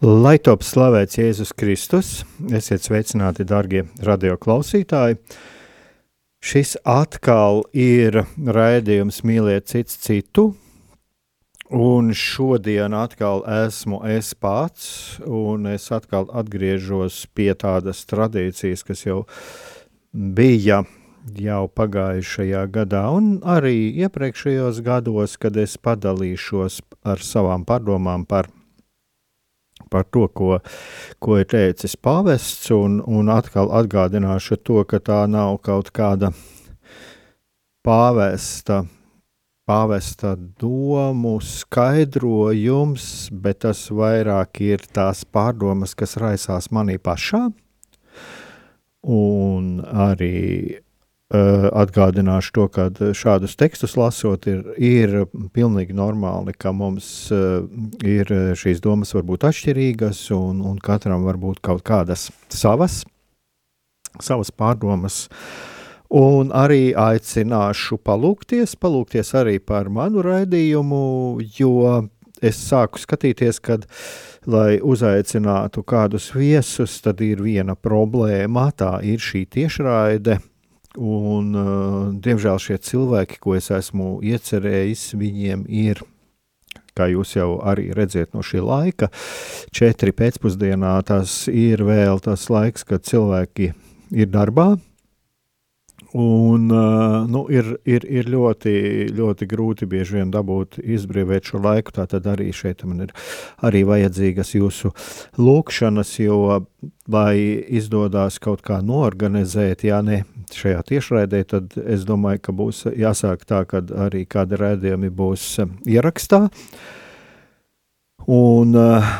Lai top slavēts Jēzus Kristus, esiet sveicināti, darbie radioklausītāji! Šis atkal ir raidījums Mīliet cits citu, un šodien atkal esmu es pats, un es atkal atgriežos pie tādas tradīcijas, kas jau bija jau pagājušajā gadā, un arī iepriekšējos gados, kad es padalīšos ar savām pārdomām par par to, ko, ko ir teicis pavests, un, un atkal atgādināšu to, ka tā nav kaut kāda pāvesta, pāvesta domu skaidrojums, bet tas vairāk ir tās pārdomas, kas raisās manī pašā, un arī atgādināšu to, ka šādus tekstus lasot, ir, ir pilnīgi normāli, ka mums uh, ir šīs domas var būt atšķirīgas, un, un katram var būt kaut kādas savas, savas pārdomas. Un arī aicināšu palūkties, palūkties arī par manu raidījumu, jo es sāku skatīties, kad, lai uzaicinātu kādus viesus, tad ir viena problēma, tā ir šī tiešraide, Un, uh, diemžēl šie cilvēki, ko es esmu iecerējis, viņiem ir, kā jūs jau arī redzat no šī laika, četri pēcpusdienā. Tas ir vēl tas laiks, kad cilvēki ir darbā, Un, uh, nu, ir, ir, ir ļoti, ļoti grūti bieži vien dabūt, izbrīvot šo laiku. Tātad arī šeit man ir arī vajadzīgas jūsu lūkšanas, jo, lai izdodas kaut kā norganizēt, ja ne šajā tiešraidē, tad es domāju, ka būs jāsāk tā, ka arī kādi rādījumi būs ierakstā. Uh, Un, eh,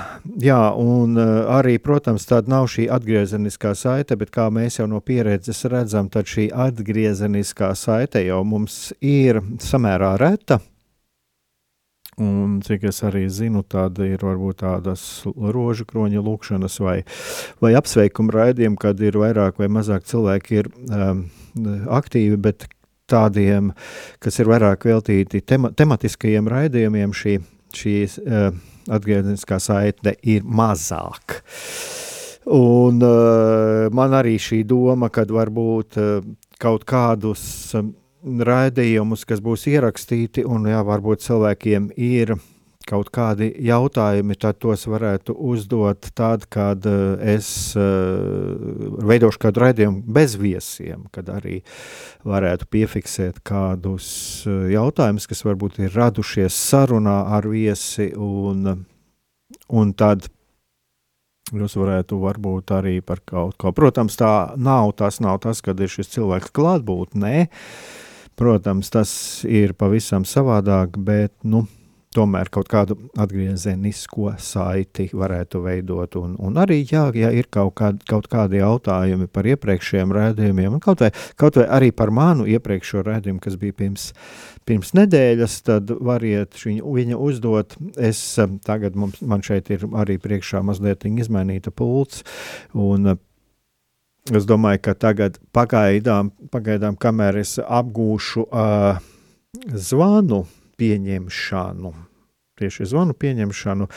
jā, un eh, arī, protams, tāda nav šī atgriezeniskā saite, bet kā mēs jau no pieredzes redzam, tad šī atgriezeniskā saite jau mums ir samērā reta. Un, cik es arī zinu, tāda ir varbūt tādas rožu kroņa lūkšanas vai, vai apsveikuma raidījumi, kad ir vairāk vai mazāk cilvēki ir um, aktīvi, bet tādiem, kas ir vairāk veltīti tema, tematiskajiem raidījumiem, šī, šīs uh, atgriezniskā saite ir mazāk. Un uh, man arī šī doma, ka varbūt uh, kaut kādus um, raidījumus, kas būs ierakstīti, un jā, varbūt cilvēkiem ir kaut kādi jautājumi, tad tos varētu uzdot tad, kad uh, es uh, veidošu kādu raidījumu bez viesiem, kad arī varētu piefiksēt kādus uh, jautājumus, kas varbūt ir radušies sarunā ar viesi, un, un tad jūs varētu varbūt arī par kaut ko. Protams, tā nav, tas nav tas, kad ir šis cilvēks klātbūtnē. Protams, tas ir pavisam savādāk, bet, nu, tomēr kaut kādu atgriezenisko saiti varētu veidot. Un, un arī, jā, ja ir kaut, kād, kaut kādi jautājumi par iepriekšējiem rādījumiem, un kaut vai, kaut vai arī par manu iepriekšējo rādījumu, kas bija pirms, pirms nedēļas, tad variet viņu, viņa uzdot. Es tagad mums, man šeit ir arī priekšā mazliet izmainīta pults, un es domāju, ka tagad pagaidām, pagaidām kamēr es apgūšu uh, zvanu, pieņemšanu, tieši zvanu pieņemšanu,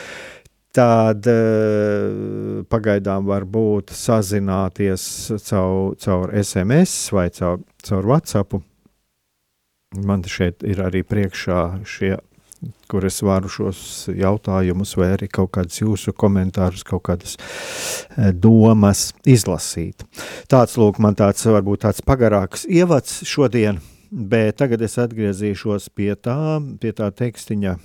tad uh, pagaidām var būt sazināties caur, caur SMS vai caur, caur WhatsApp. Man šeit ir arī priekšā šie kur es varu šos jautājumus, vai arī kaut kādus jūsu komentārus, kaut kādas eh, domas izlasīt. Tāds, lūk, man tāds varbūt tāds pagarāks ievads šodien, bet tagad es atgriezīšos pie tā, pie tā tekstiņa,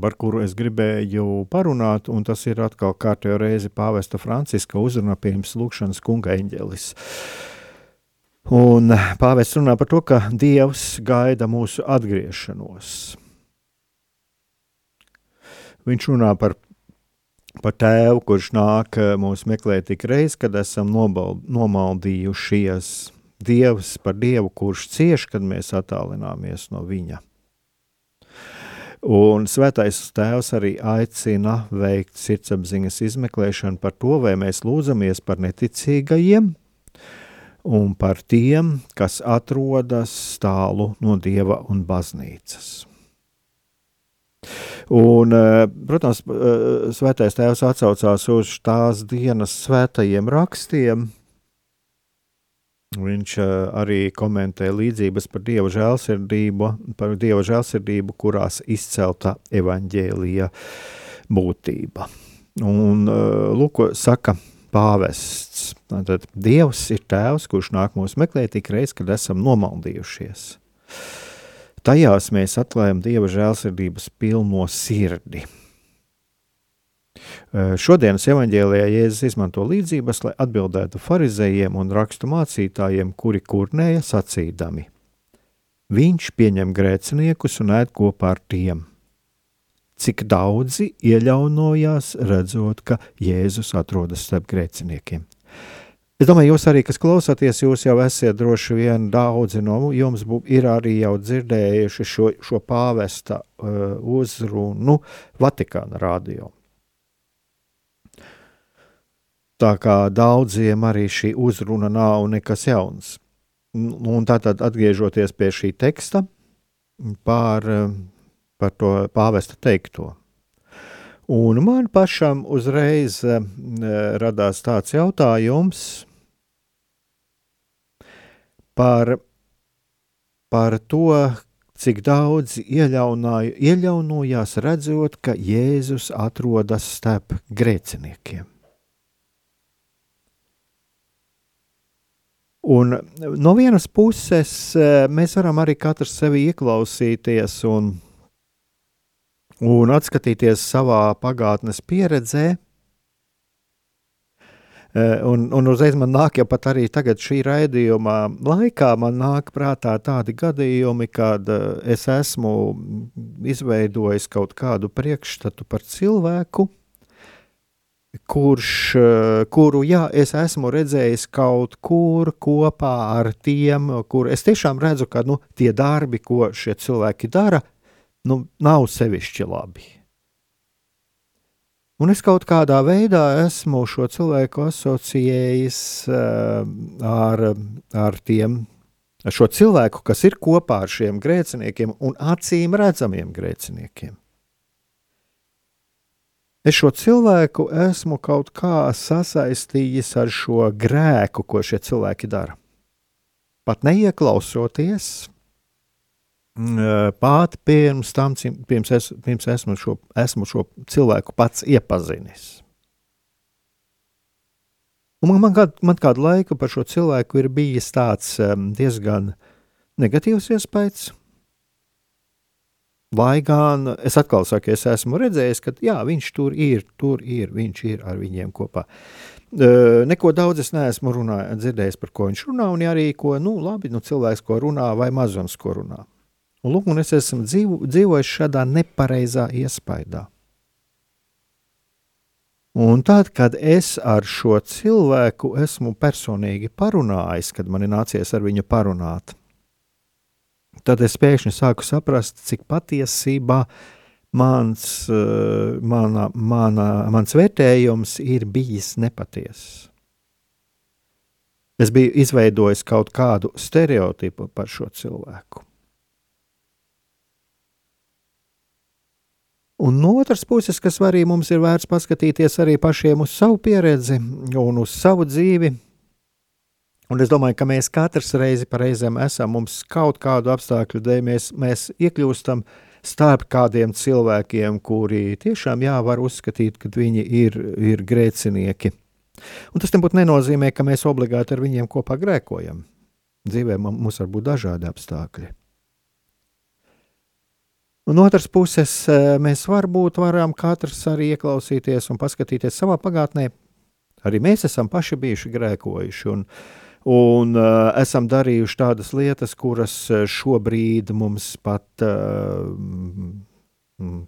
par kuru es gribēju parunāt, un tas ir atkal kārtējo reizi pāvesta Franciska uzrunā pirms lūkšanas kunga eņģelis. Un pāvests runā par to, ka Dievs gaida mūsu atgriešanos. Viņš runā par, par tēvu, kurš nāk eh, mūs meklēt tik reiz, kad esam nobald, nomaldījušies. Dievs par Dievu, kurš cieš, kad mēs attālināmies no viņa. Un svētais tēvs arī aicina veikt sirdsapziņas izmeklēšanu par to, vai mēs lūdzamies par neticīgajiem, un par tiem, kas atrodas tālu no dieva un baznīcas. Un, eh, protams, eh, Svētais Tēvs atsaucās uz tās dienas svētajiem rakstiem. Viņš eh, arī komentē līdzības par dieva žēlsirdību, par dieva žēlsirdību, kurās izcelta evaņģēlija būtība. Un, lūk, saka pāvests. Tad Dievs ir tēvs, kurš nāk mūs meklēt tik reiz, kad esam nomaldījušies. Tajās mēs atklājam Dieva žēlsirdības pilno sirdi. Šodienas evanģēlijā Jēzus izmanto līdzības, lai atbildētu farizējiem un rakstu mācītājiem, kuri kurnēja sacīdami. Viņš pieņem grēciniekus un ēd kopā ar tiem – cik daudzi iejaunojās, redzot, ka Jēzus atrodas starp grēciniekiem. Es domāju, jūs arī, kas klausāties, jūs jau esat droši vien daudzi no jums ir arī jau dzirdējuši šo, šo pāvesta uh, uzrunu Vatikāna radio. Tā kā daudziem arī šī uzruna nav nekas jauns. Un tātad atgriežoties pie šī teksta par par to pāvesta teikto. Un man pašam uzreiz uh, radās tāds jautājums par, par to, cik daudz iejaunojās redzot, ka Jēzus atrodas starp grēciniekiem. Un no vienas puses eh, mēs varam arī katrs sevi ieklausīties un un atskatīties savā pagātnes pieredzē. Eh, un, un uzreiz man nāk, jau pat arī tagad, šī raidījuma laikā, man nāk prātā tādi gadījumi, kad eh, es esmu izveidojis kaut kādu priekšstatu par cilvēku, kurš, eh, kuru, jā, es esmu redzējis kaut kur kopā ar tiem, kur es tiešām redzu, ka nu, tie darbi, ko šie cilvēki dara, nu, nav sevišķi labi. Un es kaut kādā veidā esmu šo cilvēku asociējis uh, ar, ar tiem, ar šo cilvēku, kas ir kopā ar šiem grēciniekiem un acīm redzamiem grēciniekiem. Es šo cilvēku esmu kaut kā sasaistījis ar šo grēku, ko šie cilvēki dara. Pat neieklausoties, Pat pirms tam, pirms, es, pirms esmu, šo, esmu šo cilvēku pats iepazinis. Un man, man, kād, man kādu laiku par šo cilvēku ir bijis tāds um, diezgan negatīvs iespējas. Lai gan es atkal saku, es esmu redzējis, ka jā, viņš tur ir, tur ir, viņš ir ar viņiem kopā. Uh, neko daudz es neesmu runājis, dzirdējis, par ko viņš runā, un arī ko, nu, labi, nu, cilvēks, ko runā, vai mazums, ko runā. Un, lūk, un es esmu dzīvo, dzīvojis šādā nepareizā iespaidā. Un tad, kad es ar šo cilvēku esmu personīgi parunājis, kad man ir nācies ar viņu parunāt, tad es pēkšņi sāku saprast, cik patiesībā mans, eh, mana, mana, mans vērtējums ir bijis nepatiess. Es biju izveidojis kaut kādu stereotipu par šo cilvēku. Un no otras puses, kas arī mums ir vērts paskatīties arī pašiem uz savu pieredzi un uz savu dzīvi, Un es domāju, ka mēs katrs reizi reizēm esam, mums kaut kādu apstākļu dēļ mēs, mēs iekļūstam starp kādiem cilvēkiem, kuri tiešām jā, var uzskatīt, ka viņi ir, ir grēcinieki. Un tas nebūtu nenozīmē, ka mēs obligāti ar viņiem kopā grēkojam. Dzīvē mums var būt dažādi apstākļi. Un otrs puses, eh, mēs varbūt varam katrs arī ieklausīties un paskatīties savā pagātnē. Arī mēs esam paši bijuši grēkojuši. Un, uh, un uh, esam darījuši tādas lietas, kuras uh, šobrīd mums pat uh,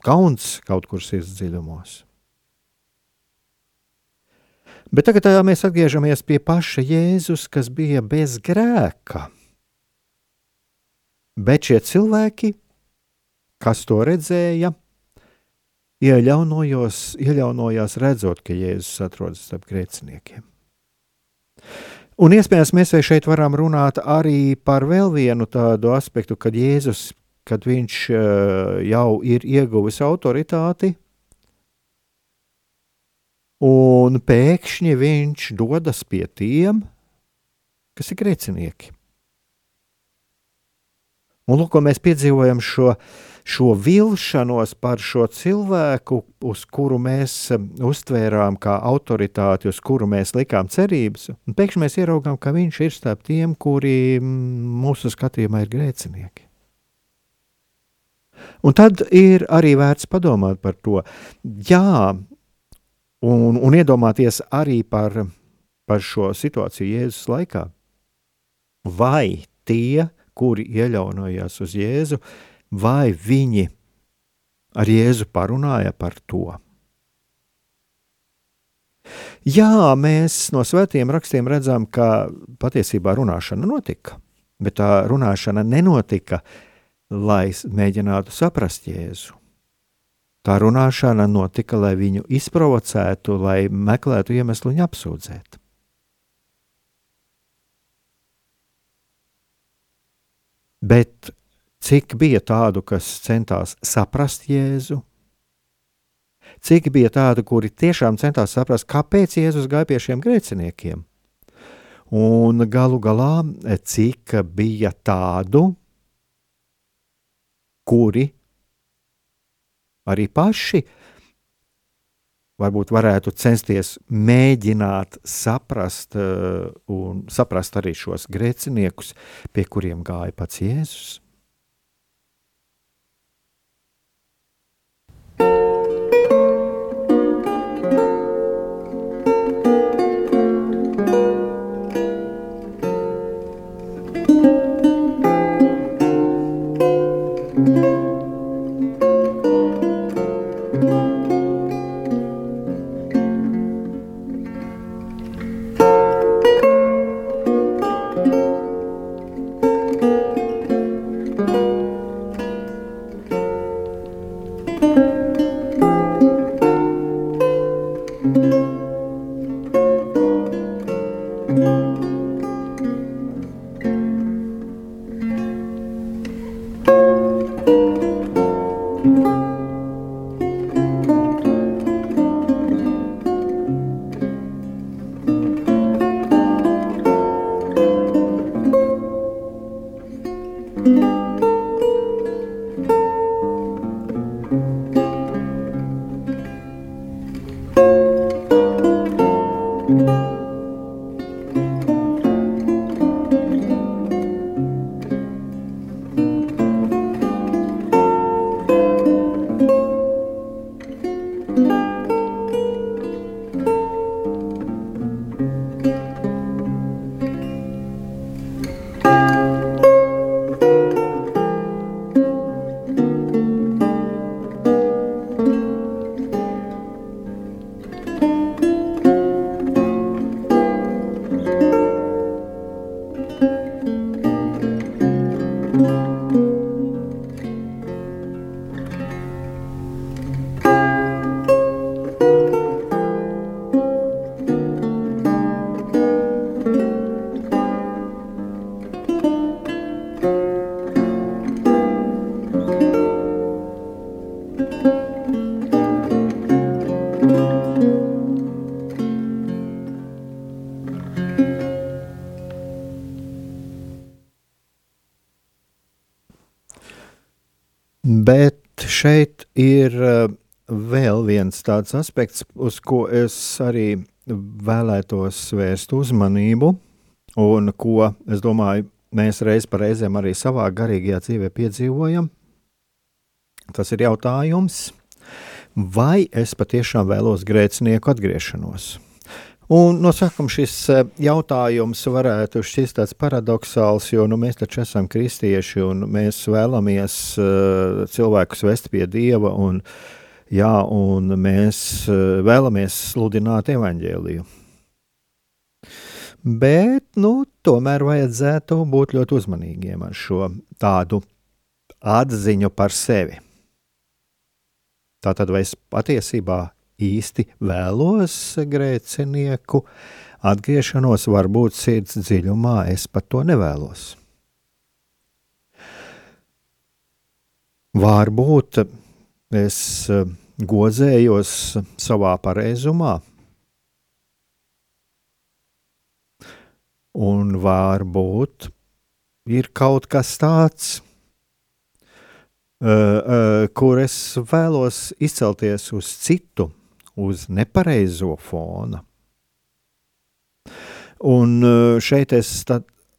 kauns kaut kur sirds dziļumos. Bet tagad tā, mēs atgriežamies pie paša Jēzus, kas bija bez grēka. Bet šie cilvēki, kas to redzēja, iejaunojās redzot, ka Jēzus atrodas starp grēciniekiem. Un iespējams, mēs šeit varam runāt arī par vēl vienu tādu aspektu, kad Jēzus, kad viņš uh, jau ir ieguvis autoritāti, un pēkšņi viņš dodas pie tiem, kas ir grēcinieki. Un lūk, mēs piedzīvojam šo šo vilšanos par šo cilvēku, uz kuru mēs um, uztvērām kā autoritāti, uz kuru mēs likām cerības, un pēkšņi mēs ieraugām, ka viņš ir starp tiem, kuri mm, mūsu skatījumā ir grēcinieki. Un tad ir arī vērts padomāt par to, jā, un, un iedomāties arī par, par šo situāciju Jēzus laikā. Vai tie, kuri iejaunojās uz Jēzu, vai viņi ar Jēzu parunāja par to. Jā, mēs no svētiem rakstiem redzam, ka patiesībā runāšana notika, bet tā runāšana nenotika, lai mēģinātu saprast Jēzu. Tā runāšana notika, lai viņu izprovocētu, lai meklētu iemeslu viņu apsūdzēt. Bet Cik bija tādu, kas centās saprast Jēzu? Cik bija tādu, kuri tiešām centās saprast, kāpēc Jēzus gāja pie šiem grēciniekiem? Un galu galā, cik bija tādu, kuri arī paši varbūt varētu censties mēģināt saprast, uh, un saprast arī šos grēciniekus, pie kuriem gāja pats Jēzus. Ir uh, vēl viens tāds aspekts, uz ko es arī vēlētos vērst uzmanību, un ko es domāju, mēs reiz par reizēm arī savā garīgajā dzīvē piedzīvojam. Tas ir jautājums, vai es patiešām vēlos grēcinieku atgriešanos. Un no sākuma šis e, jautājums varētu šķist tāds paradoxāls, jo nu, mēs taču esam kristieši un mēs vēlamies uh, cilvēkus vest pie Dieva, un, jā, un mēs uh, vēlamies sludināt evaņģēliju. Bet nu, tomēr vajadzētu būt ļoti uzmanīgiem ar šo tādu atziņu par sevi. Tātad, vai es patiesībā īsti vēlos grēcinieku atgriešanos, varbūt sirds dziļumā es pat to nevēlos. Varbūt es eh, gozējos savā pareizumā, un varbūt ir kaut kas tāds, uh, uh, kur es vēlos izcelties uz citu uz nepareizo fona. Un eh, šeit es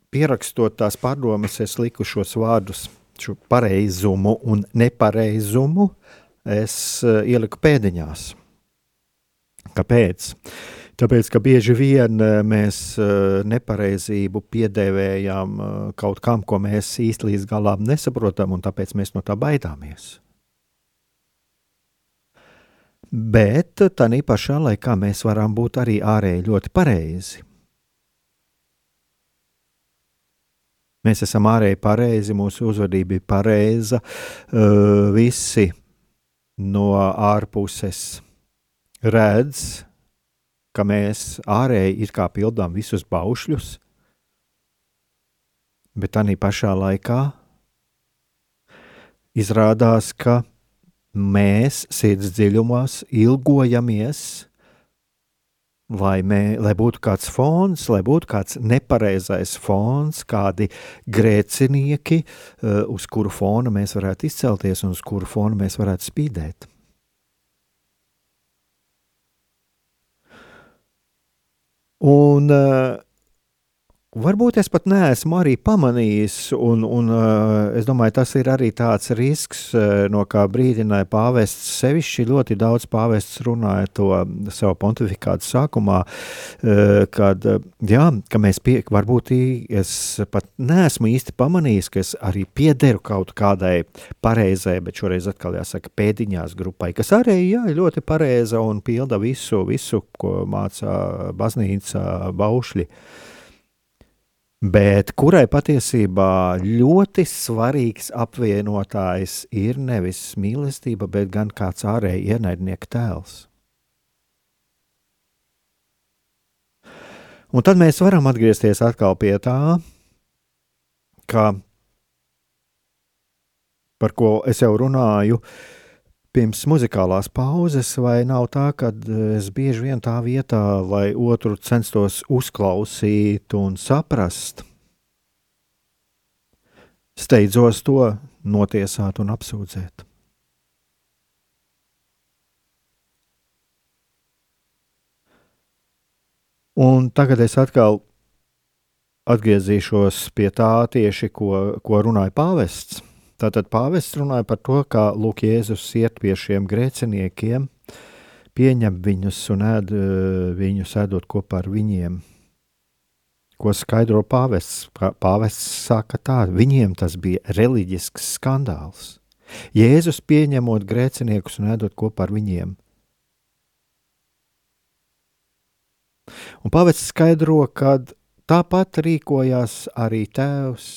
pierakstot tās pārdomas, es liku šos vārdus, šo pareizumu un nepareizumu, es eh, ieliku pēdiņās. Kāpēc? Tāpēc, ka bieži vien eh, mēs nepareizību piedēvējam kaut kam, ko mēs īsti līdz galam nesaprotam, un tāpēc mēs no tā baidāmies. Bet tādā pašā laikā mēs varam būt arī ārēji ļoti pareizi. Mēs esam ārēji pareizi, mūsu uzvedība ir pareiza, visi no ārpuses redz, ka mēs ārēji it kā pildām visus baušļus, bet tā pašā laikā izrādās, ka mēs sirds dziļumos ilgojamies, lai, mē, lai būtu kāds fons, lai būtu kāds nepareizais fons, kādi grēcinieki, eh, uz kuru fona mēs varētu izcelties un uz kuru fona mēs varētu spīdēt. Un uh, Varbūt es pat neesmu arī pamanījis, un, un uh, es domāju, tas ir arī tāds risks, uh, no kā brīdināja pāvests. Sevišķi ļoti daudz pāvests runāja to savu pontifikātu sākumā, uh, kad, jā, ka mēs pie, varbūt es pat neesmu īsti pamanījis, ka es arī piederu kaut kādai pareizai, bet šoreiz atkal jāsaka pēdiņās grupai, kas arī jā, ļoti pareiza un pilda visu, visu, ko mācā baznīca baušļi. Uh, bet kurai patiesībā ļoti svarīgs apvienotājs ir nevis mīlestība, bet gan kāds ārēji ienaidnieka tēls. Un tad mēs varam atgriezties atkal pie tā, ka, par ko es jau runāju, uh, pirms muzikālās pauzes, vai nav tā, ka es bieži vien tā vietā, lai otru censtos uzklausīt un saprast, steidzos to notiesāt un apsūdzēt. Un tagad es atkal atgriezīšos pie tā tieši, ko, ko runāja pāvests Tātad pāvests runāja par to, kā Lūk, Jēzus iet pie šiem grēciniekiem, pieņem viņus un ēd eh, viņus, ēdot kopā ar viņiem. Ko skaidro pāvests? Pāvests saka tā, viņiem tas bija reliģisks skandāls. Jēzus pieņemot grēciniekus un ēdot kopā ar viņiem. Un pāvests skaidro, ka tāpat rīkojās arī tēvs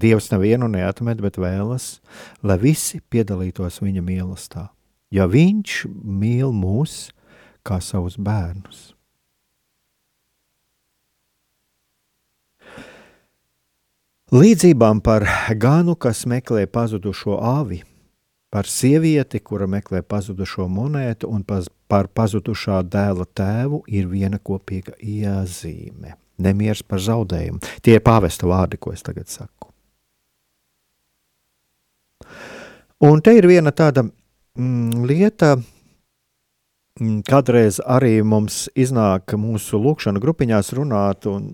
Dievs nevienu neatmet, bet vēlas, lai visi piedalītos viņa mīlestībā, jo viņš mīl mūs kā savus bērnus. Līdzībām par ganu, kas meklē pazudušo avi, par sievieti, kura meklē pazudušo monētu, un par pazudušā dēla tēvu, ir viena kopīga iezīme - nemieris par zaudējumu. Tie ir pāvesta vārdi, ko es tagad saku. Un te ir viena tāda mm, lieta, mm, Kādreiz arī mums iznāk mūsu lūkšana grupiņās runāt un,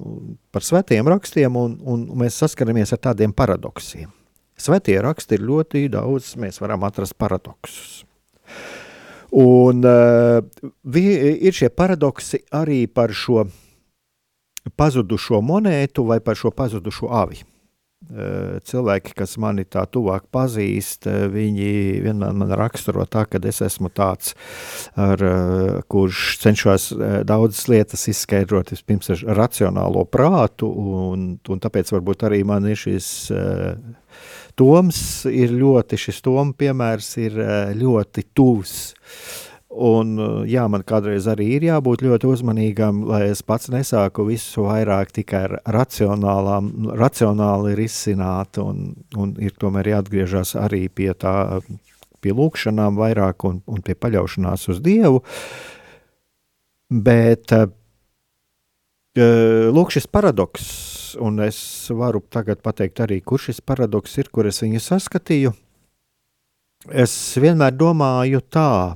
par svētiem rakstiem, un, un mēs saskaramies ar tādiem paradoksiem. Svētie raksti ir ļoti daudz, mēs varam atrast paradoksus. Un uh, ir šie paradoksi arī par šo pazudušo monētu vai par šo pazudušo avi. Uh, cilvēki, kas mani tā tuvāk pazīst, uh, viņi vienmēr man raksturo tā, ka es esmu tāds, ar, uh, kurš cenšas daudzas lietas izskaidrot vispirms ar racionālo prātu, un, un tāpēc varbūt arī man ir šis Toms ir ļoti, šis Toma piemērs ir eh, ļoti tuvs. Un, eh, jā, man kādreiz arī ir jābūt ļoti uzmanīgam, lai es pats nesāku visu vairāk tikai ar racionāli risināt, un, un ir tomēr jāatgriežas arī pie tā, pie lūkšanām vairāk un, un pie paļaušanās uz Dievu. Bet, uh, lūk, šis paradoks un es varu tagad pateikt arī, kur šis paradoks ir, kur es viņu saskatīju. Es vienmēr domāju tā,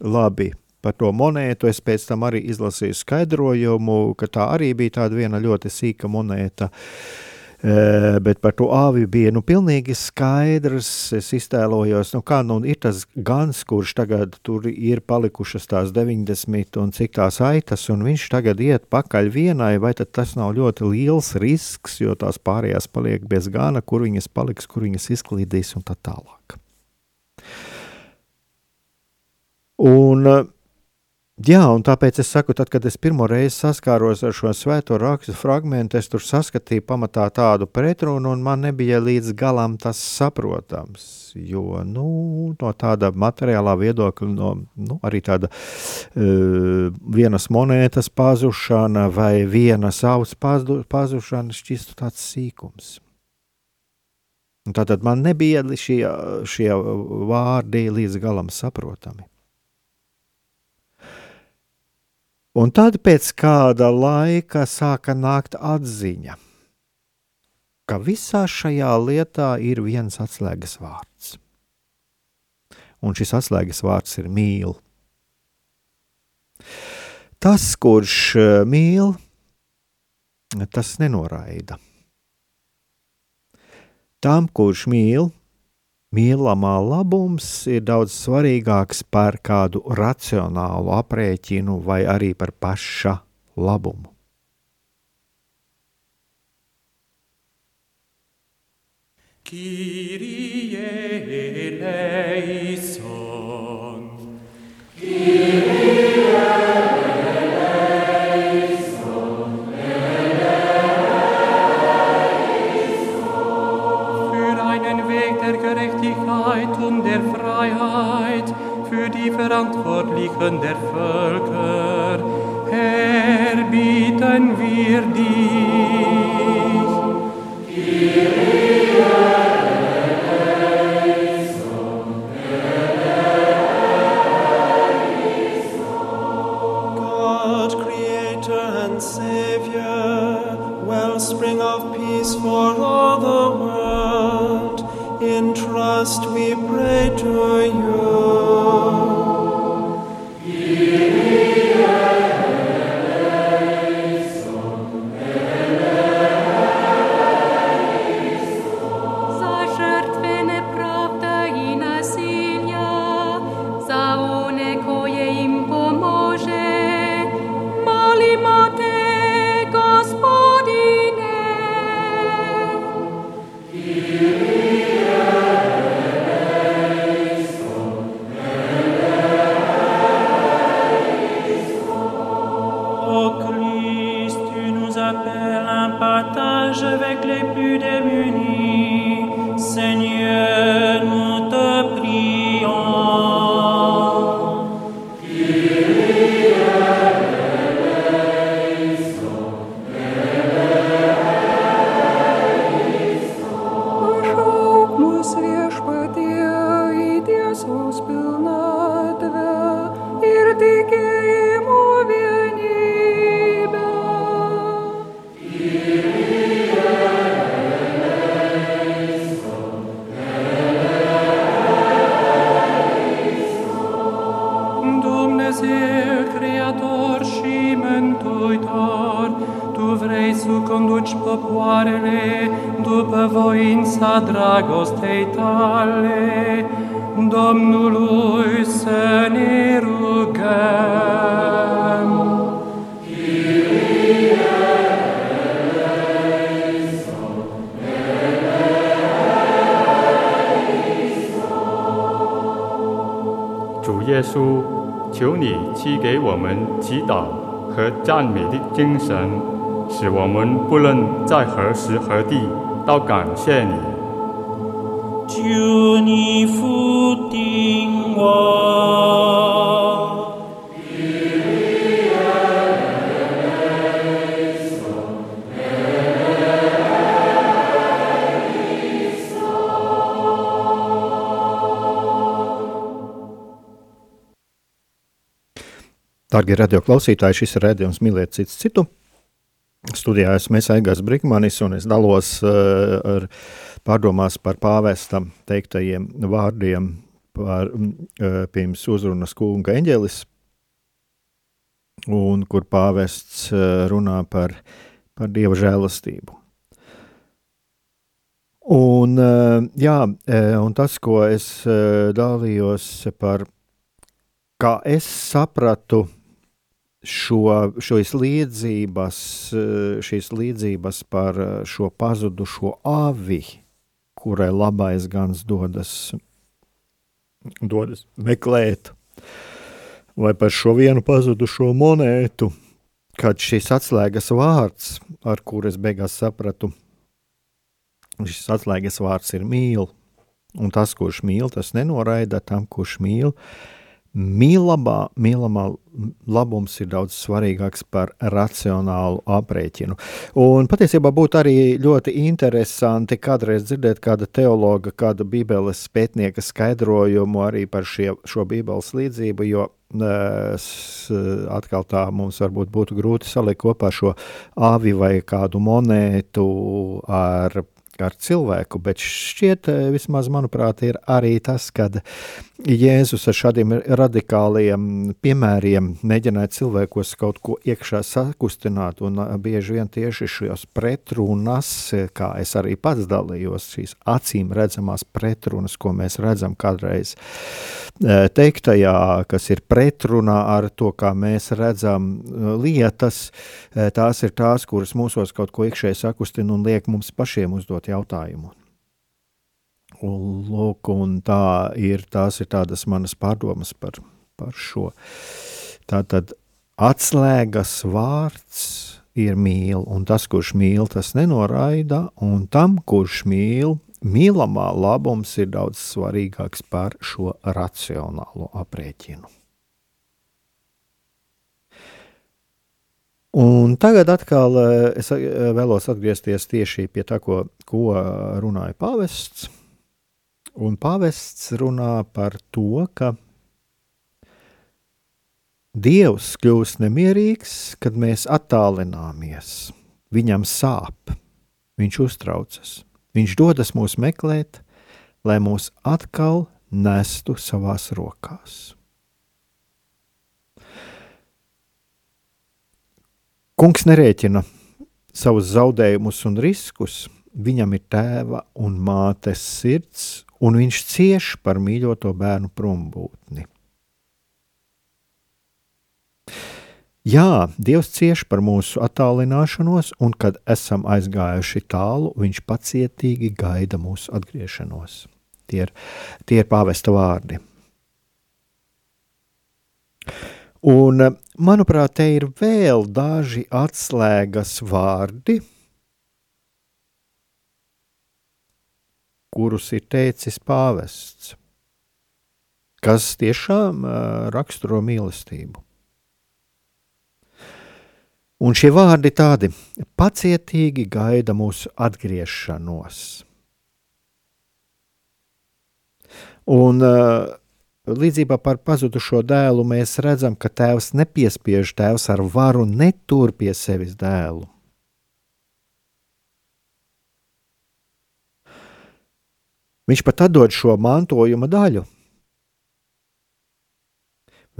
labi, par to monētu. Es pēc tam arī izlasīju skaidrojumu, ka tā arī bija tāda viena ļoti sīka monēta. Eh, bet par to āvi bija nu, pilnīgi skaidrs. Es iztēlojos, nu, kā nu, ir tas gans, kurš tagad tur ir palikušas tās 90 un cik tās aitas, un viņš tagad iet pakaļ vienai, vai tas nav ļoti liels risks, jo tās pārējās paliek bez gana, kur viņas paliks, kur viņas izklīdīs un tā tālāk. Un, Jā, un tāpēc es saku, tad, kad es pirmo reizi saskāros ar šo svēto rakstu fragment, es tur saskatīju pamatā tādu pretrunu, un man nebija līdz galam tas saprotams. Jo nu, no tāda materiālā viedokļa, no nu, arī tāda uh, vienas monētas pazušana vai vienas auss pazušana šķistu tāds sīkums. Tātad man nebija šie, šie vārdi līdz galam saprotami. Un tad pēc kāda laika sāka nākt atziņa, ka visā šajā lietā ir viens atslēgas vārds. Un šis atslēgas vārds ir mīl. Tas, kurš eh, mīl, tas nenoraida. Tam, kurš mīl, Mīlamā labums ir daudz svarīgāks par kādu racionālu aprēķinu vai arī par paša labumu. Kyrie eleison. Kyrie Gerechtigkeit und der Freiheit für die Verantwortlichen der Völker Herr, bieten wir dich. Kyrie. Savior, wellspring of peace for all the world. In trust we pray to you. După voința dragostei tale, Domnului să ne rugăm. 耶稣，求你赐给我们祈祷和赞美的精神，使我们不论在何时何地到感谢你。求你复定我。Darbie radio klausītāji, šis ir redzējums mīlēt citu citu. Studijā esmu Aigars Brīsmanis, un es dalos uh, ar pārdomās par pāvesta teiktajiem vārdiem par uh, pirms uzrunas kunga eņģelis, un kur pāvests uh, runā par, par dieva žēlastību. Un, uh, jā, un tas, ko es dalījos par, kā es sapratu, šo, šīs līdzības, šīs līdzības par šo pazudušo avi, kurai labais gans dodas, dodas meklēt, vai par šo vienu pazudušo monētu, kad šis atslēgas vārds, ar kuru es beigās sapratu, šis atslēgas vārds ir mīl, un tas, kurš mīl, tas nenoraida tam, kurš mīl, uh, Mīlamā, mīlamā labums ir daudz svarīgāks par racionālu aprēķinu. Un patiesībā būtu arī ļoti interesanti kādreiz dzirdēt kāda teologa, kāda bībeles pētnieka skaidrojumu arī par šie, šo bībeles līdzību, jo atkal tā mums varbūt būtu grūti salikt kopā šo avi vai kādu monētu ar ar cilvēku, bet šķiet, eh, vismaz manuprāt, ir arī tas, kad Jēzus ar šādiem radikāliem piemēriem mēģināja cilvēkos kaut ko iekšā sakustināt, un eh, bieži vien tieši šos pretrunas, kā es arī pats dalījos, šīs acīm redzamās pretrunas, ko mēs redzam kādreiz eh, teiktajā, kas ir pretrunā ar to, kā mēs redzam lietas, tās ir tās, kuras mūsos kaut ko iekšēji sakustina un liek mums pašiem uzdot jautājumu. Un, lūk, un tā ir, tās ir tādas manas pārdomas par, par šo. Tātad atslēgas vārds ir mīl, un tas, kurš mīl, tas nenoraida, un tam, kurš mīl, mīlamā labums ir daudz svarīgāks par šo racionālo aprēķinu. Un tagad atkal eh, es eh, vēlos atgriezties tieši pie tā, ko, ko runāja pāvests. Un pāvests runā par to, ka Dievs kļūst nemierīgs, kad mēs attālināmies. Viņam sāp, viņš uztraucas, viņš dodas mūs meklēt, lai mūs atkal nestu savās rokās. Kungs nerēķina savus zaudējumus un riskus. Viņam ir tēva un mātes sirds, un viņš cieš par mīļoto bērnu prombūtni. Jā, Dievs cieš par mūsu attālināšanos, un kad esam aizgājuši tālu, Viņš pacietīgi gaida mūsu atgriešanos. Tie ir, tie ir pāvesta vārdi. Un, manuprāt, te ir vēl daži atslēgas vārdi, kurus ir teicis pāvests, kas tiešām raksturo mīlestību. Un šie vārdi tādi pacietīgi gaida mūsu atgriešanos. Un Līdzībā par pazudušo dēlu mēs redzam, ka tēvs nepiespiež tēvs ar varu netur pie sevis dēlu. Viņš pat atdod šo mantojuma daļu.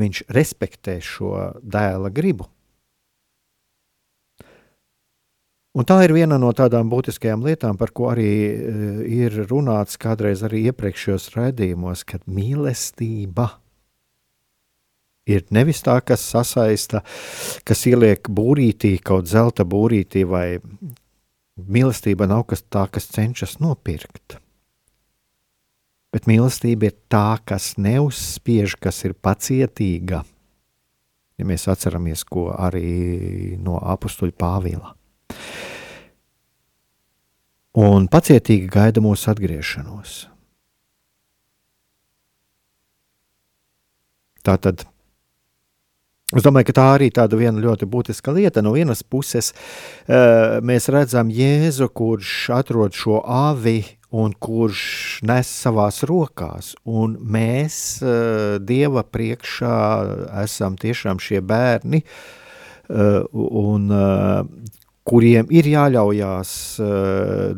viņš respektē šo dēla gribu. Un tā ir viena no tādām būtiskajām lietām, par ko arī uh, ir runāts kādreiz arī iepriekšējos raidījumos, kad mīlestība ir nevis tā, kas sasaista, kas ieliek būrītī, kaut zelta būrītī, vai mīlestība nav kas tā, kas cenšas nopirkt. Bet mīlestība ir tā, kas neuzspiež, kas ir pacietīga. Ja mēs atceramies, ko arī no apakstuļa Pāvila. Un pacietīgi gaida mūsu atgriešanos. Tā tad Es domāju, ka tā arī tāda viena ļoti būtiska lieta. No vienas puses, uh, mēs redzam Jēzu, kurš atrod šo avi un kurš nes savās rokās. Un mēs uh, Dieva priekšā esam tiešām šie bērni, uh, un, uh, kuriem ir jāļaujās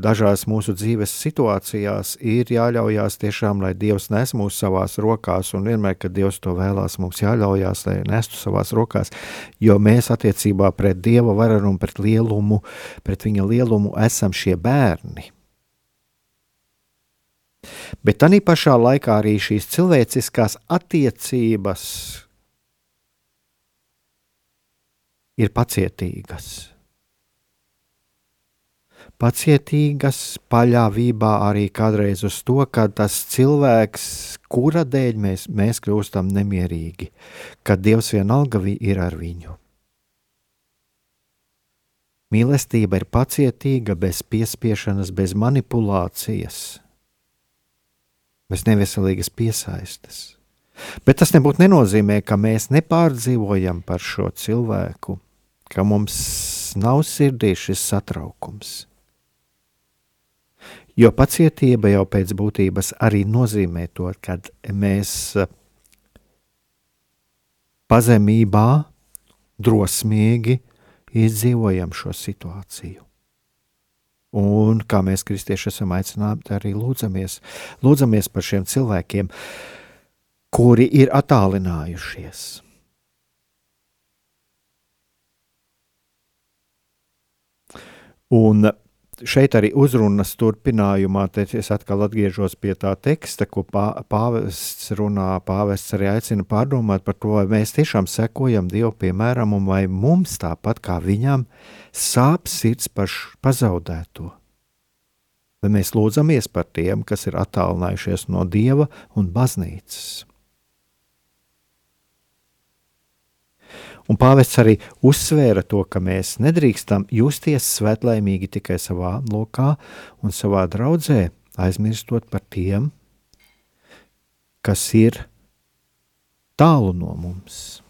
dažās mūsu dzīves situācijās, ir jāļaujās tiešām, lai Dievs nes mūs savās rokās, un vienmēr, kad Dievs to vēlās, mums jāļaujās, lai nestu savās rokās, jo mēs attiecībā pret Dieva varu un pret lielumu, pret viņa lielumu esam šie bērni. Bet tā pašā laikā arī šīs cilvēciskās attiecības ir pacietīgas. Pacietīgas paļāvībā arī kādreiz uz to, ka tas cilvēks, kura dēļ mēs, mēs kļūstam nemierīgi, ka Dievs vienalga ir ar viņu. Mīlestība ir pacietīga, bez piespiešanas, bez manipulācijas bez neveselīgas piesaistes. Bet tas nebūtu nenozīmē, ka mēs nepārdzīvojam par šo cilvēku, ka mums nav sirdī šis satraukums. Jo pacietība jau pēc būtības arī nozīmē to, ka mēs pazemībā, drosmīgi izdzīvojam šo situāciju. Un kā mēs kristieši esam aicināti arī lūdzamies, lūdzamies par šiem cilvēkiem, kuri ir attālinājušies. Un šeit arī uzrunas turpinājumā, tad es atkal atgriežos pie tā teksta, ko pāvests runā. Pāvests arī aicina pārdomāt par to, vai mēs tiešām sekojam Dievu piemēram, un vai mums tāpat kā viņam sāp sirds par pazaudēto. Vai mēs lūdzamies par tiem, kas ir attālinājušies no Dieva un baznīcas? Un pāvests arī uzsvēra to, ka mēs nedrīkstam justies svētlaimīgi tikai savā lokā un savā draudzē, aizmirstot par tiem, kas ir tālu no mums.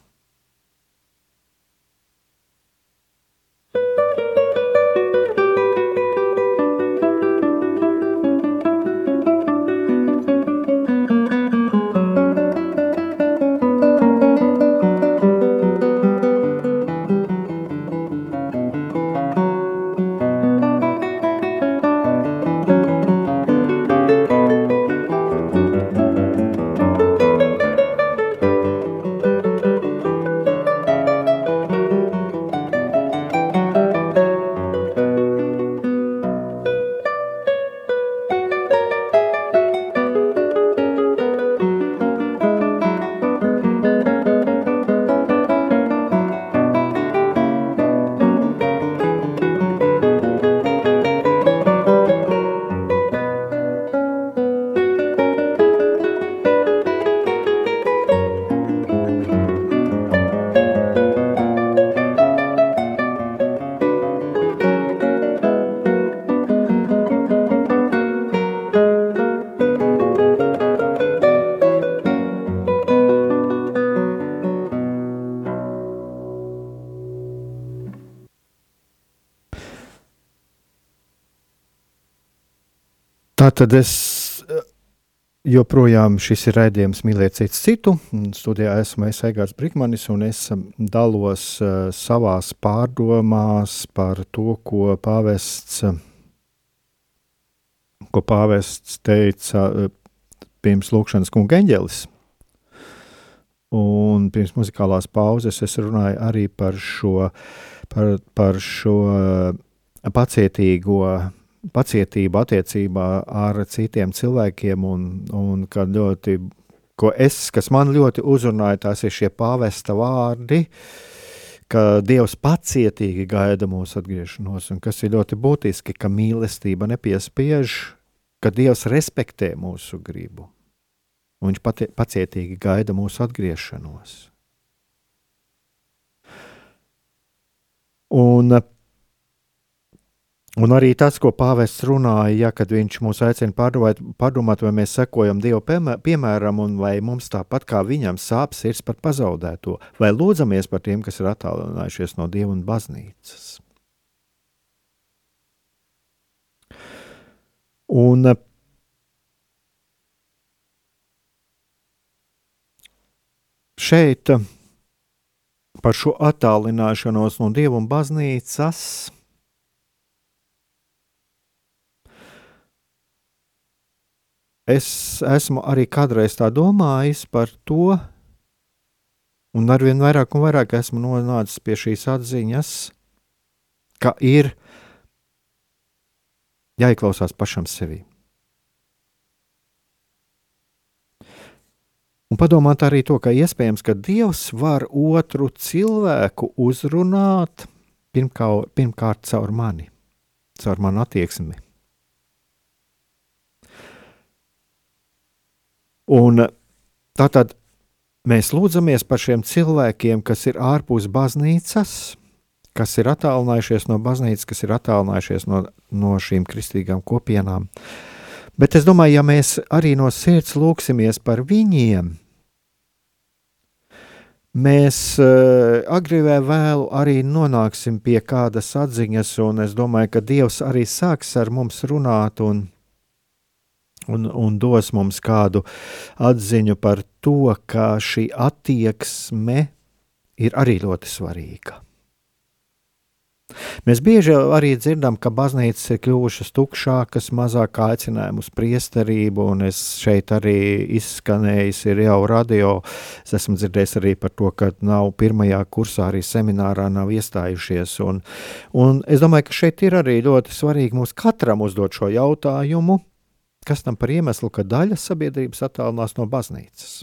Tā tad es eh, joprojām šis ir raidījums mīlēt citu citu. Studijā esmu es Egārs Brikmanis un es um, dalos uh, savās pārdomās par to, ko pāvests, ko pāvests teica pirms lūkšanas kunga eņģelis. Un pirms muzikālās pauzes es runāju arī par šo, par, par šo pacietīgo pacietību attiecībā ar citiem cilvēkiem, un, un ka ļoti, ko es, kas man ļoti uzrunāja, tās ir šie pāvesta vārdi, ka Dievs pacietīgi gaida mūsu atgriešanos, un kas ir ļoti būtiski, ka mīlestība nepiespiež, ka Dievs respektē mūsu gribu, un viņš pati, pacietīgi gaida mūsu atgriešanos. Un Un arī tas, ko pāvests runāja, ja, kad viņš mūs aicina pārdomāt, pārdomāt, vai mēs sekojam Dieva piemēram, un vai mums tāpat kā viņam sāp sirds par pazaudēto, vai lūdzamies par tiem, kas ir attālinājušies no Dieva un baznīcas. Un šeit par šo attālināšanos no Dieva un baznīcas es esmu arī kādreiz tā domājis par to, un arvien vairāk un vairāk esmu nonācis pie šīs atziņas, ka ir jāieklausās pašam sevi. Un padomāt arī to, ka iespējams, ka Dievs var otru cilvēku uzrunāt pirmkārt, pirmkārt caur mani, caur manu attieksmi. Un tātad mēs lūdzamies par šiem cilvēkiem, kas ir ārpus baznīcas, kas ir attālinājušies no baznīcas, kas ir attālinājušies no, no šīm kristīgām kopienām. Bet es domāju, ja mēs arī no sirds lūksimies par viņiem, mēs uh, agri vai vēlu arī nonāksim pie kādas atziņas, un es domāju, ka Dievs arī sāks ar mums runāt un un, un dos mums kādu atziņu par to, ka šī attieksme ir arī ļoti svarīga. Mēs bieži arī dzirdam, ka baznīcas ir kļuvušas tukšākas, mazāk aicinājumu uz priesterību, un es šeit arī izskanējis ir jau radio. Es esmu dzirdējis arī par to, ka nav pirmajā kursā, arī seminārā nav iestājušies. Un, un es domāju, ka šeit ir arī ļoti svarīgi mums katram uzdot šo jautājumu, Kas tam par iemeslu, ka daļa sabiedrības attālinās no baznīcas?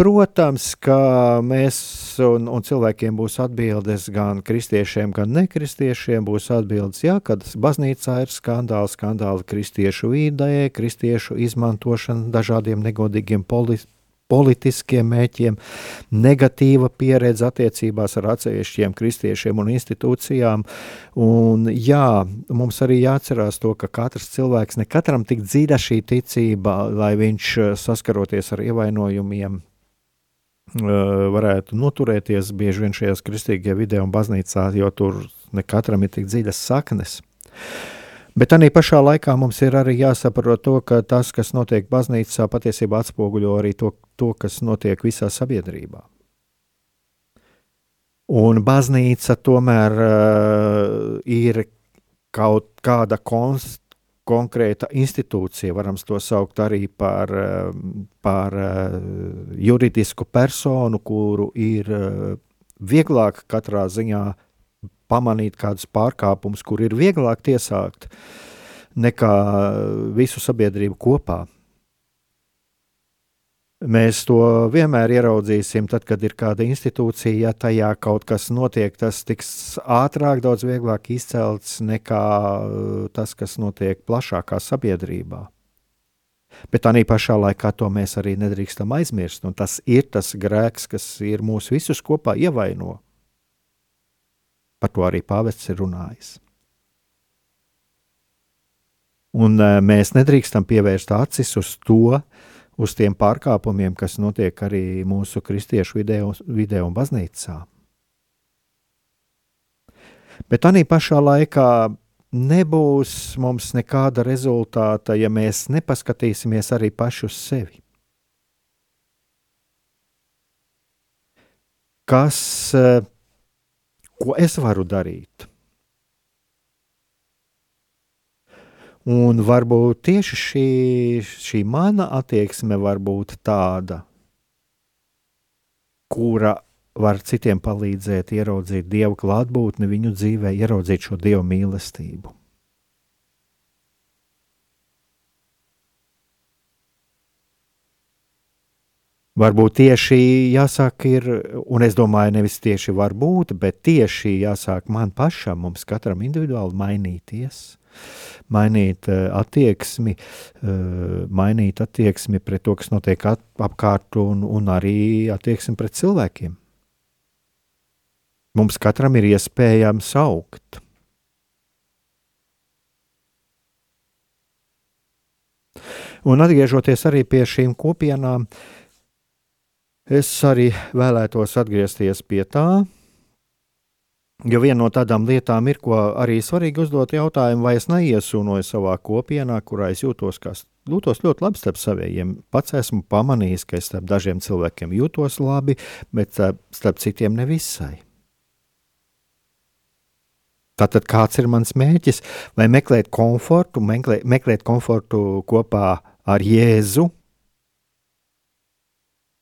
Protams, ka mēs un, un cilvēkiem būs atbildes gan kristiešiem, gan nekristiešiem. Būs atbildes, jā, kad baznīcā ir skandāli, skandāli kristiešu vidē, kristiešu izmantošana dažādiem negodīgiem politikiem politiskiem mēķiem, negatīva pieredze attiecībās ar atsevišķiem kristiešiem un institūcijām. Un, jā, mums arī jāatcerās to, ka katrs cilvēks, ne katram tik dziļa šī ticība, lai viņš eh, saskaroties ar ievainojumiem, eh, varētu noturēties bieži vien šajās kristīgajā vidē un baznīcā, jo tur ne katram ir tik dziļas saknes. Bet arī pašā laikā mums ir arī jāsaprot to, ka tas, kas notiek baznīcā, patiesībā atspoguļo arī to, to kas notiek visā sabiedrībā. Un baznīca tomēr uh, ir kaut kāda konst, konkrēta institūcija, varam to saukt arī par, uh, par uh, juridisku personu, kuru ir uh, vieglāk katrā ziņā pamanīt kādus pārkāpumus, kur ir vieglāk tiesākt nekā visu sabiedrību kopā. Mēs to vienmēr ieraudzīsim, tad, kad ir kāda institūcija, ja tajā kaut kas notiek, tas tiks ātrāk, daudz vieglāk izcelts nekā uh, tas, kas notiek plašākā sabiedrībā. Bet tā pašā laikā to mēs arī nedrīkstam aizmirst, un tas ir tas grēks, kas ir mūs visus kopā ievaino. Par to arī pāvests ir runājis. Un e, mēs nedrīkstam pievērst acis uz to, uz tiem pārkāpumiem, kas notiek arī mūsu kristiešu vidē, vidē un baznīcā. Bet tā pašā laikā nebūs mums nekāda rezultāta, ja mēs nepaskatīsimies arī paši uz sevi. Kas uh, Ko es varu darīt? Un varbūt tieši šī, šī mana attieksme var būt tāda, kura var citiem palīdzēt ieraudzīt dievu klātbūtni viņu dzīvē, ieraudzīt šo dievu mīlestību. Varbūt tieši jāsāk ir, un es domāju, nevis tieši varbūt, bet tieši jāsāk man pašam, mums katram individuāli mainīties, mainīt uh, attieksmi, uh, mainīt attieksmi pret to, kas notiek apkārt, un, un arī attieksmi pret cilvēkiem. Mums katram ir iespējams augt. Un atgriežoties arī pie šīm kopienām, uh, Es arī vēlētos atgriezties pie tā, jo viena no tādām lietām ir, ko arī svarīgi uzdot jautājumu, vai es neiesūnoju savā kopienā, kurā es jūtos kā jūtos ļoti labi starp saviem. Pats esmu pamanījis, ka es starp dažiem cilvēkiem jūtos labi, bet starp citiem nevisai. Tātad kāds ir mans mērķis? Vai meklēt komfortu, meklēt, meklēt komfortu kopā ar Jēzu,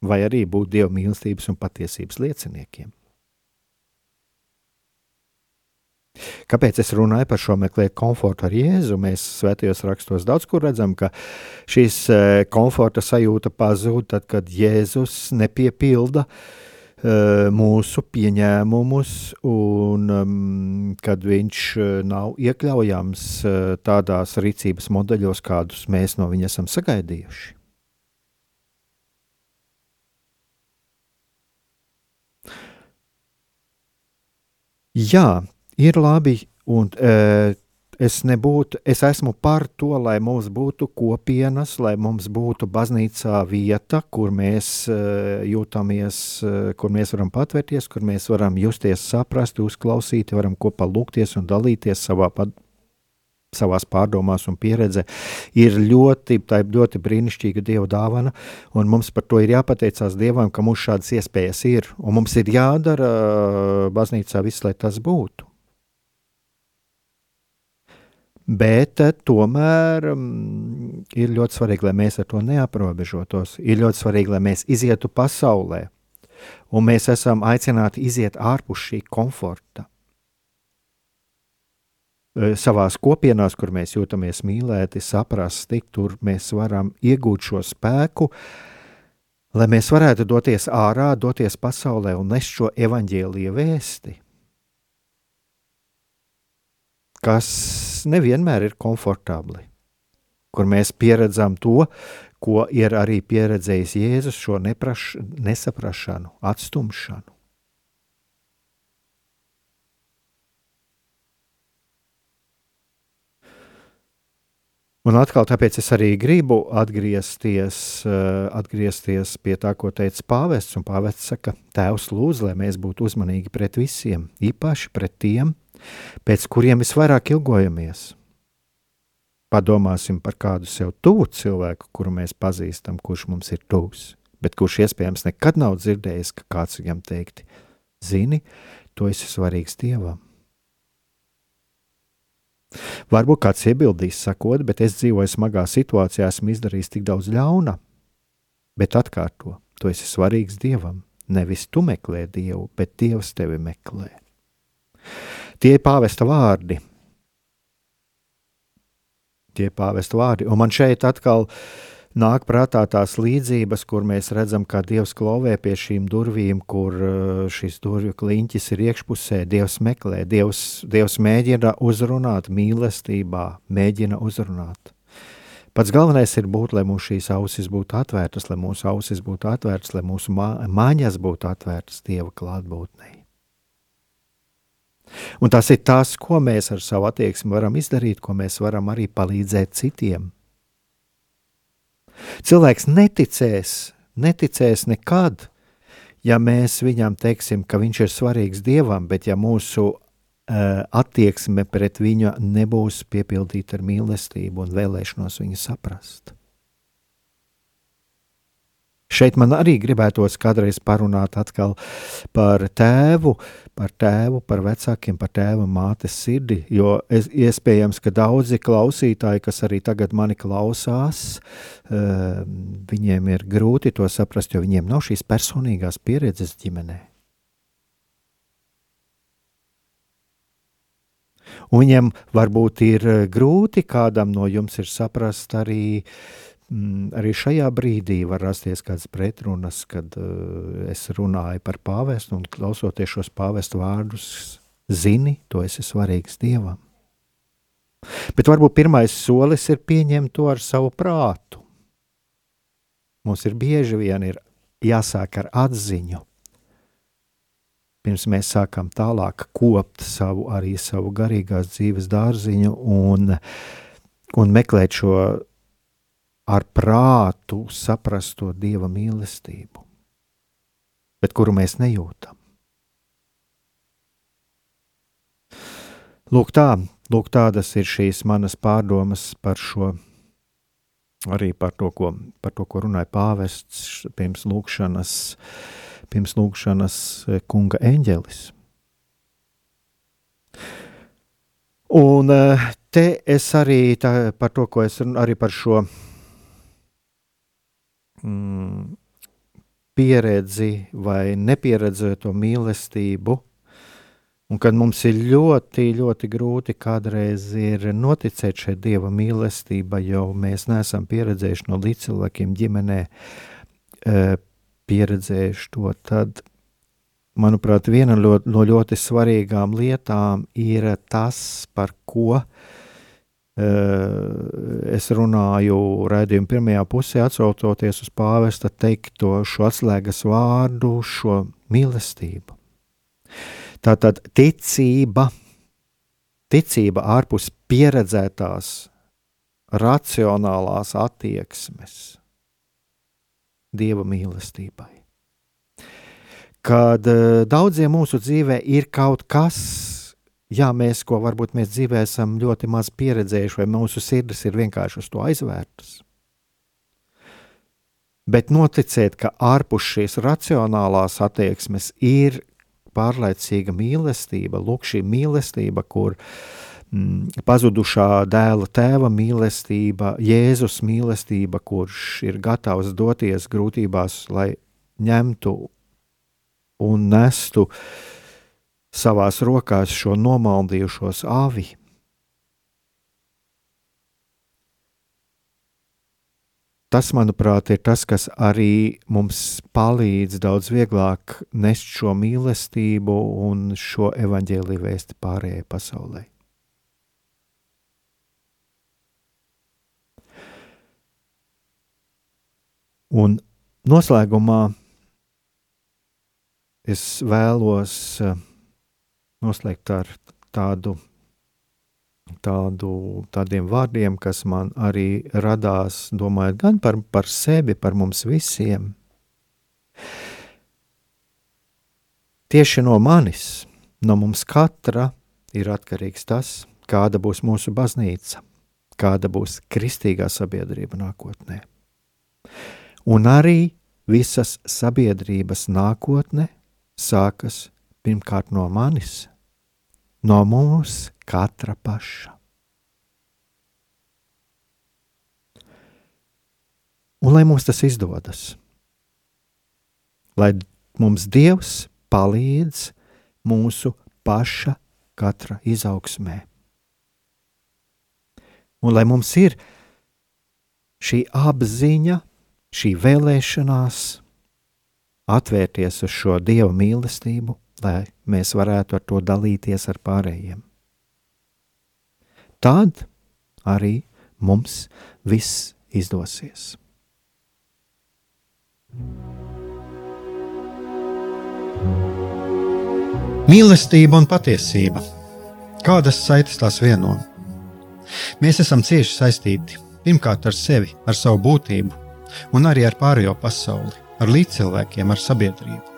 vai arī būt dieva mīlestības un patiesības lieciniekiem. Kāpēc es runāju par šo meklēt komfortu ar Jēzu? Mēs svētajos rakstos daudz kur redzam, ka šīs e, komforta sajūta pazūd tad, kad Jēzus nepiepilda uh, mūsu pieņēmumus, un um, kad viņš e, nav iekļaujams tādās rīcības modeļos, kādus mēs no viņa esam sagaidījuši. Jā, ir labi, un uh, es nebūtu, es esmu par to, lai mums būtu kopienas, lai mums būtu baznīcā vieta, kur mēs uh, jūtamies, uh, kur mēs varam patvērties, kur mēs varam justies saprast, uzklausīt, varam kopā lūgties un dalīties savā pat, savās pārdomās un pieredzē, ir ļoti, ļoti brīnišķīga Dieva dāvana. Mums par to ir jāpateicās Dievam, ka mums šādas iespējas ir. Un mums ir jādara baznīcā viss, lai tas būtu. Bet tomēr um, ir ļoti svarīgi, lai mēs ar to neaprobežotos. Ir ļoti svarīgi, lai mēs izietu pasaulē, un mēs esam aicināti iziet ārpus šī komforta Eh, savās kopienās, kur mēs jūtamies mīlēti, saprast, tik tur mēs varam iegūt šo spēku, lai mēs varētu doties ārā, doties pasaulē un nest šo evaņģēlīju vēsti, kas nevienmēr ir komfortabli, kur mēs pieredzam to, ko ir arī pieredzējis Jēzus, šo nepraš, nesaprašanu, atstumšanu. Un atkal, tāpēc es arī gribu atgriezties, uh, atgriezties pie tā, ko teica Pāvests. Un Pāvests saka, Tēvs, lūdzu, lai mēs būtu uzmanīgi pret visiem, īpaši pret tiem, pēc kuriem visvairāk ilgojamies. Padomāsim par kādu sev tuvu cilvēku, kuru mēs pazīstam, kurš mums ir tuvs, bet kurš iespējams nekad nav dzirdējis, ka kāds viņam teikt, zini, tu esi svarīgs Dievam. Varbūt kāds iebildīs, sakot, bet es dzīvoju smagā situācijā, esmu izdarījis tik daudz ļauna. Bet atkārto, tu esi svarīgs Dievam. Nevis tu meklē Dievu, bet Dievs tevi meklē. Tie ir pāvesta vārdi. Tie ir pāvesta vārdi. Un man šeit atkal ir nāk prātā tās līdzības, kur mēs redzam, kā Dievs klovē pie šīm durvīm, kur uh, šis durvju kliņķis ir iekšpusē. Dievs meklē, Dievs, Dievs mēģina uzrunāt mīlestībā, mēģina uzrunāt. Pats galvenais ir būt, lai mūsu šīs ausis būtu atvērtas, lai mūsu ausis būtu atvērtas, lai mūsu mā, mājas būtu atvērtas Dieva klātbūtnei. Un tas ir tas, ko mēs ar savu attieksmi varam izdarīt, ko mēs varam arī palīdzēt citiem Cilvēks neticēs, neticēs nekad, ja mēs viņam teiksim, ka viņš ir svarīgs Dievam, bet ja mūsu uh, attieksme pret viņu nebūs piepildīta ar mīlestību un vēlēšanos viņu saprast. Šeit man arī gribētos kādreiz parunāt par tēvu, par tēvu, par vecākiem, par tēva mātes sirdi. Jo es, iespējams, ka daudzi klausītāji, kas arī tagad mani klausās, uh, viņiem ir grūti to saprast, jo viņiem nav šīs personīgās pieredzes ģimenē. Un viņiem varbūt ir grūti kādam no jums ir saprast arī uh, arī šajā brīdī var rasties kādas pretrunas, kad uh, es runāju par pāvestu un klausoties šos pāvestu vārdus, zini, to esi svarīgs dievam. Bet varbūt pirmais solis ir pieņemt to ar savu prātu. Mums ir bieži vien ir jāsāk ar atziņu. Pirms mēs sākam tālāk kopt savu, arī savu garīgās dzīves dārziņu un, un meklēt šo ar prātu saprast to dieva mīlestību, bet kuru mēs nejūtam. Lūk, tā, lūk, tādas ir šīs manas pārdomas par šo, arī par to, ko, par to, ko runāja pāvests pirms lūkšanas, pirms lūkšanas kunga eņģelis. Un eh, te es arī tā, par to, ko es runāju, arī par šo mm, pieredzi vai nepieredzēto mīlestību. Un kad mums ir ļoti, ļoti grūti kādreiz noticēt šai dieva mīlestībai, jo mēs neesam pieredzējuši no līdzcilvēkiem ģimenē, e, pieredzējuši to, tad, manuprāt, viena no ļoti svarīgām lietām ir tas, par ko Eh, es runāju raidījuma pirmajā pusē, atsaucoties uz pāvesta teikto šo atslēgas vārdu, šo mīlestību. Tātad ticība, ticība ārpus pieredzētās, racionālās attieksmes dieva mīlestībai. Kad eh, daudziem mūsu dzīvē ir kaut kas, jā, mēs, ko varbūt mēs dzīvē esam ļoti maz pieredzējuši, vai mūsu sirdis ir vienkārši uz to aizvērtas. Bet noticēt, ka ārpus šīs racionālās attieksmes ir pārlaicīga mīlestība, lūk, šī mīlestība, kur mm, pazudušā dēla tēva mīlestība, Jēzus mīlestība, kurš ir gatavs doties grūtībās, lai ņemtu un nestu uh, savās rokās šo nomaldījušos avi. Tas, manuprāt, ir tas, kas arī mums palīdz daudz vieglāk nest šo mīlestību un šo evaņģēlīju vēsti pārējai pasaulē. Un noslēgumā es vēlos uh, noslēgt ar tādu, tādu, tādiem vārdiem, kas man arī radās, domājot gan par, par sevi, par mums visiem. Tieši no manis, no mums katra ir atkarīgs tas, kāda būs mūsu baznīca, kāda būs kristīgā sabiedrība nākotnē. Un arī visas sabiedrības nākotne sākas pirmkārt no manis, no mums katra paša. Un lai mums tas izdodas, lai mums Dievs palīdz mūsu paša katra izaugsmē. Un lai mums ir šī apziņa, šī vēlēšanās atvērties uz šo Dieva mīlestību, lai mēs varētu ar to dalīties ar pārējiem. Tad arī mums viss izdosies. Mīlestība un patiesība. Kādas saites tās vieno? Mēs esam cieši saistīti pirmkārt ar sevi, ar savu būtību, un arī ar pārējo pasauli, ar līdzcilvēkiem, ar sabiedrību.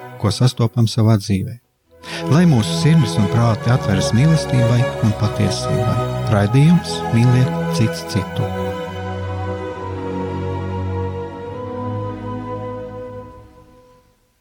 ko sastopam savā dzīvē. Lai mūsu sirds un prāti atveras mīlestībai un patiesībai, raidījums mīliet citu citu.